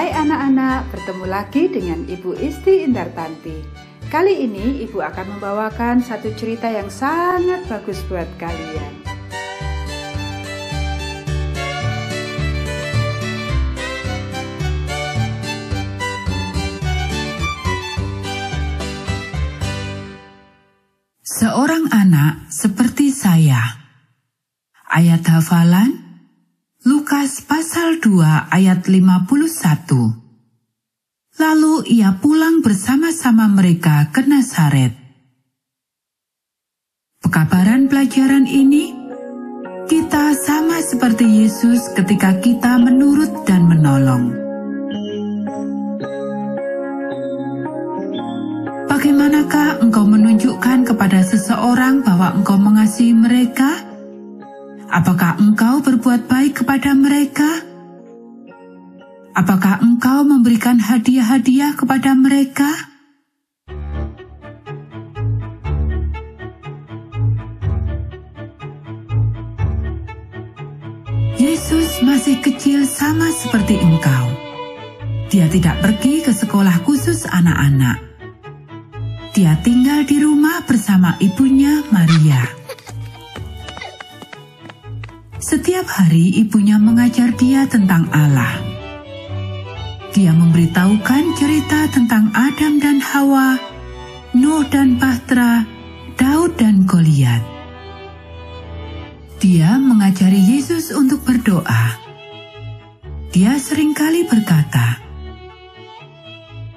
Hai anak-anak, bertemu lagi dengan Ibu Isti Indartanti. Kali ini Ibu akan membawakan satu cerita yang sangat bagus buat kalian. Seorang anak seperti saya. Ayat hafalan Lukas pasal 2 ayat 51 Lalu ia pulang bersama-sama mereka ke Nazaret. Pekabaran pelajaran ini, kita sama seperti Yesus ketika kita menurut dan menolong. Bagaimanakah engkau menunjukkan kepada seseorang bahwa engkau mengasihi mereka? Apakah engkau berbuat baik kepada mereka? Apakah engkau memberikan hadiah-hadiah kepada mereka? Yesus masih kecil sama seperti engkau. Dia tidak pergi ke sekolah khusus anak-anak. Dia tinggal di rumah bersama ibunya Maria. Setiap hari ibunya mengajar dia tentang Allah. Dia memberitahukan cerita tentang Adam dan Hawa, Nuh dan Bahtera, Daud dan Goliat. Dia mengajari Yesus untuk berdoa. Dia sering kali berkata,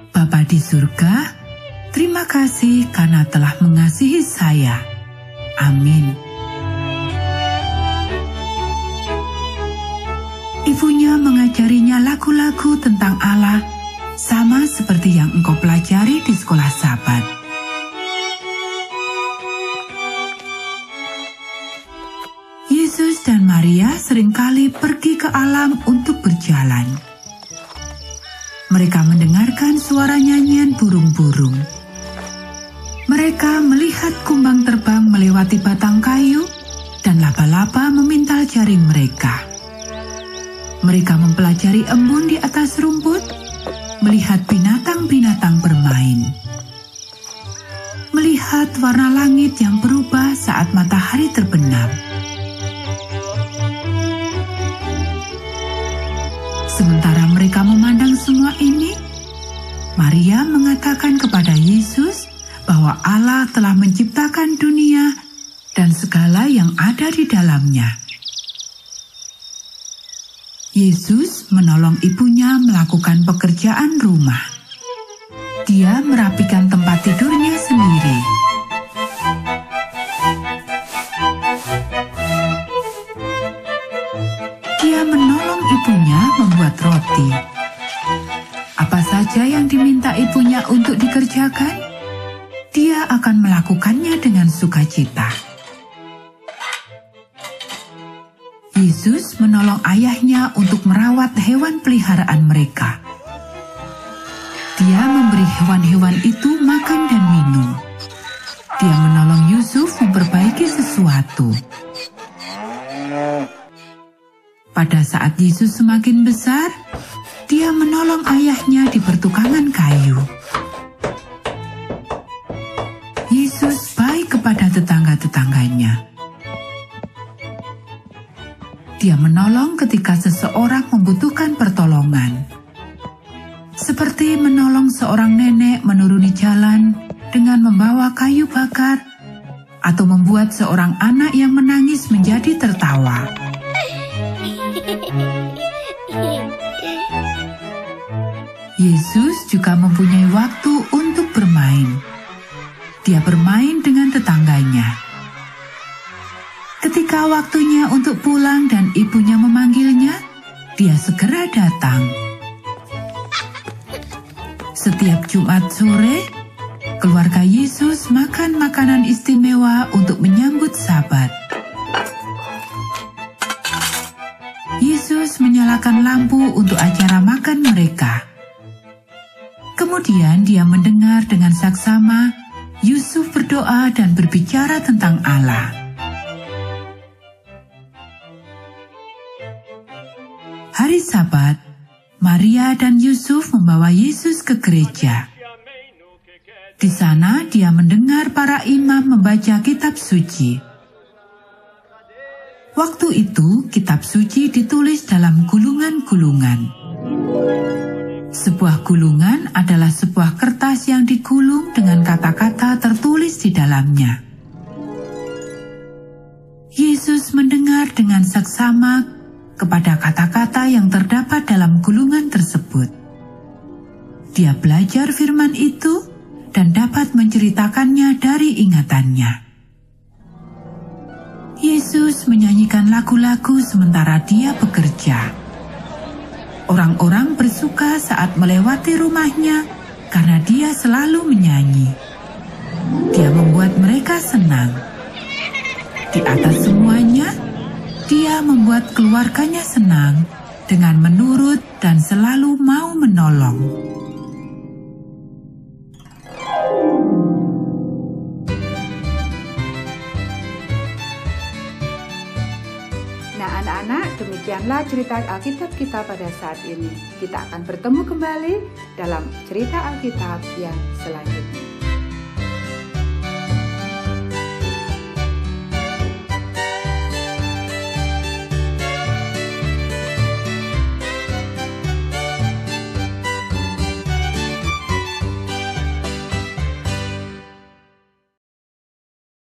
Bapa di surga, terima kasih karena telah mengasihi saya. Amin. Ibunya mengajarinya lagu-lagu tentang Allah, sama seperti yang engkau pelajari di sekolah sahabat. Yesus dan Maria sering kali pergi ke alam untuk berjalan. Mereka mendengarkan suara nyanyian burung-burung. Mereka melihat kumbang terbang melewati batang kayu dan laba-laba memintal jaring mereka. Mereka mempelajari embun di atas rumput, melihat binatang-binatang bermain. Melihat warna langit yang berubah saat matahari terbenam. Sementara mereka memandang semua ini, Maria mengatakan kepada Yesus bahwa Allah telah menciptakan dunia dan segala yang ada di dalamnya. Yesus menolong ibunya melakukan pekerjaan rumah. Dia merapikan tempat tidurnya sendiri. Dia menolong ibunya membuat roti. Apa saja yang diminta ibunya untuk dikerjakan, dia akan melakukannya dengan sukacita. Yesus menolong ayahnya untuk merawat hewan peliharaan mereka. Dia memberi hewan-hewan itu makan dan minum. Dia menolong Yusuf memperbaiki sesuatu. Pada saat Yesus semakin besar, dia menolong ayahnya di pertukangan kayu. Yesus baik kepada tetangga-tetangganya dia menolong ketika seseorang membutuhkan pertolongan. Seperti menolong seorang nenek menuruni jalan dengan membawa kayu bakar atau membuat seorang anak yang menangis menjadi tertawa. Yesus juga mempunyai waktu untuk bermain. Dia bermain dengan tetangganya Waktunya untuk pulang dan ibunya memanggilnya, dia segera datang. Setiap Jumat sore, keluarga Yesus makan makanan istimewa untuk menyambut Sabat. Yesus menyalakan lampu untuk acara makan mereka. Kemudian dia mendengar dengan saksama Yusuf berdoa dan berbicara tentang Allah. Hari Sabat, Maria dan Yusuf membawa Yesus ke gereja. Di sana dia mendengar para imam membaca kitab suci. Waktu itu kitab suci ditulis dalam gulungan-gulungan. Sebuah gulungan adalah sebuah kertas yang digulung dengan kata-kata tertulis di dalamnya. Yesus mendengar dengan seksama kepada kata-kata yang terdapat dalam gulungan tersebut. Dia belajar firman itu dan dapat menceritakannya dari ingatannya. Yesus menyanyikan lagu-lagu sementara dia bekerja. Orang-orang bersuka saat melewati rumahnya karena dia selalu menyanyi. Dia membuat mereka senang. Di atas semuanya, dia membuat keluarganya senang dengan menurut dan selalu mau menolong. Nah anak-anak demikianlah cerita Alkitab kita pada saat ini. Kita akan bertemu kembali dalam cerita Alkitab yang selanjutnya.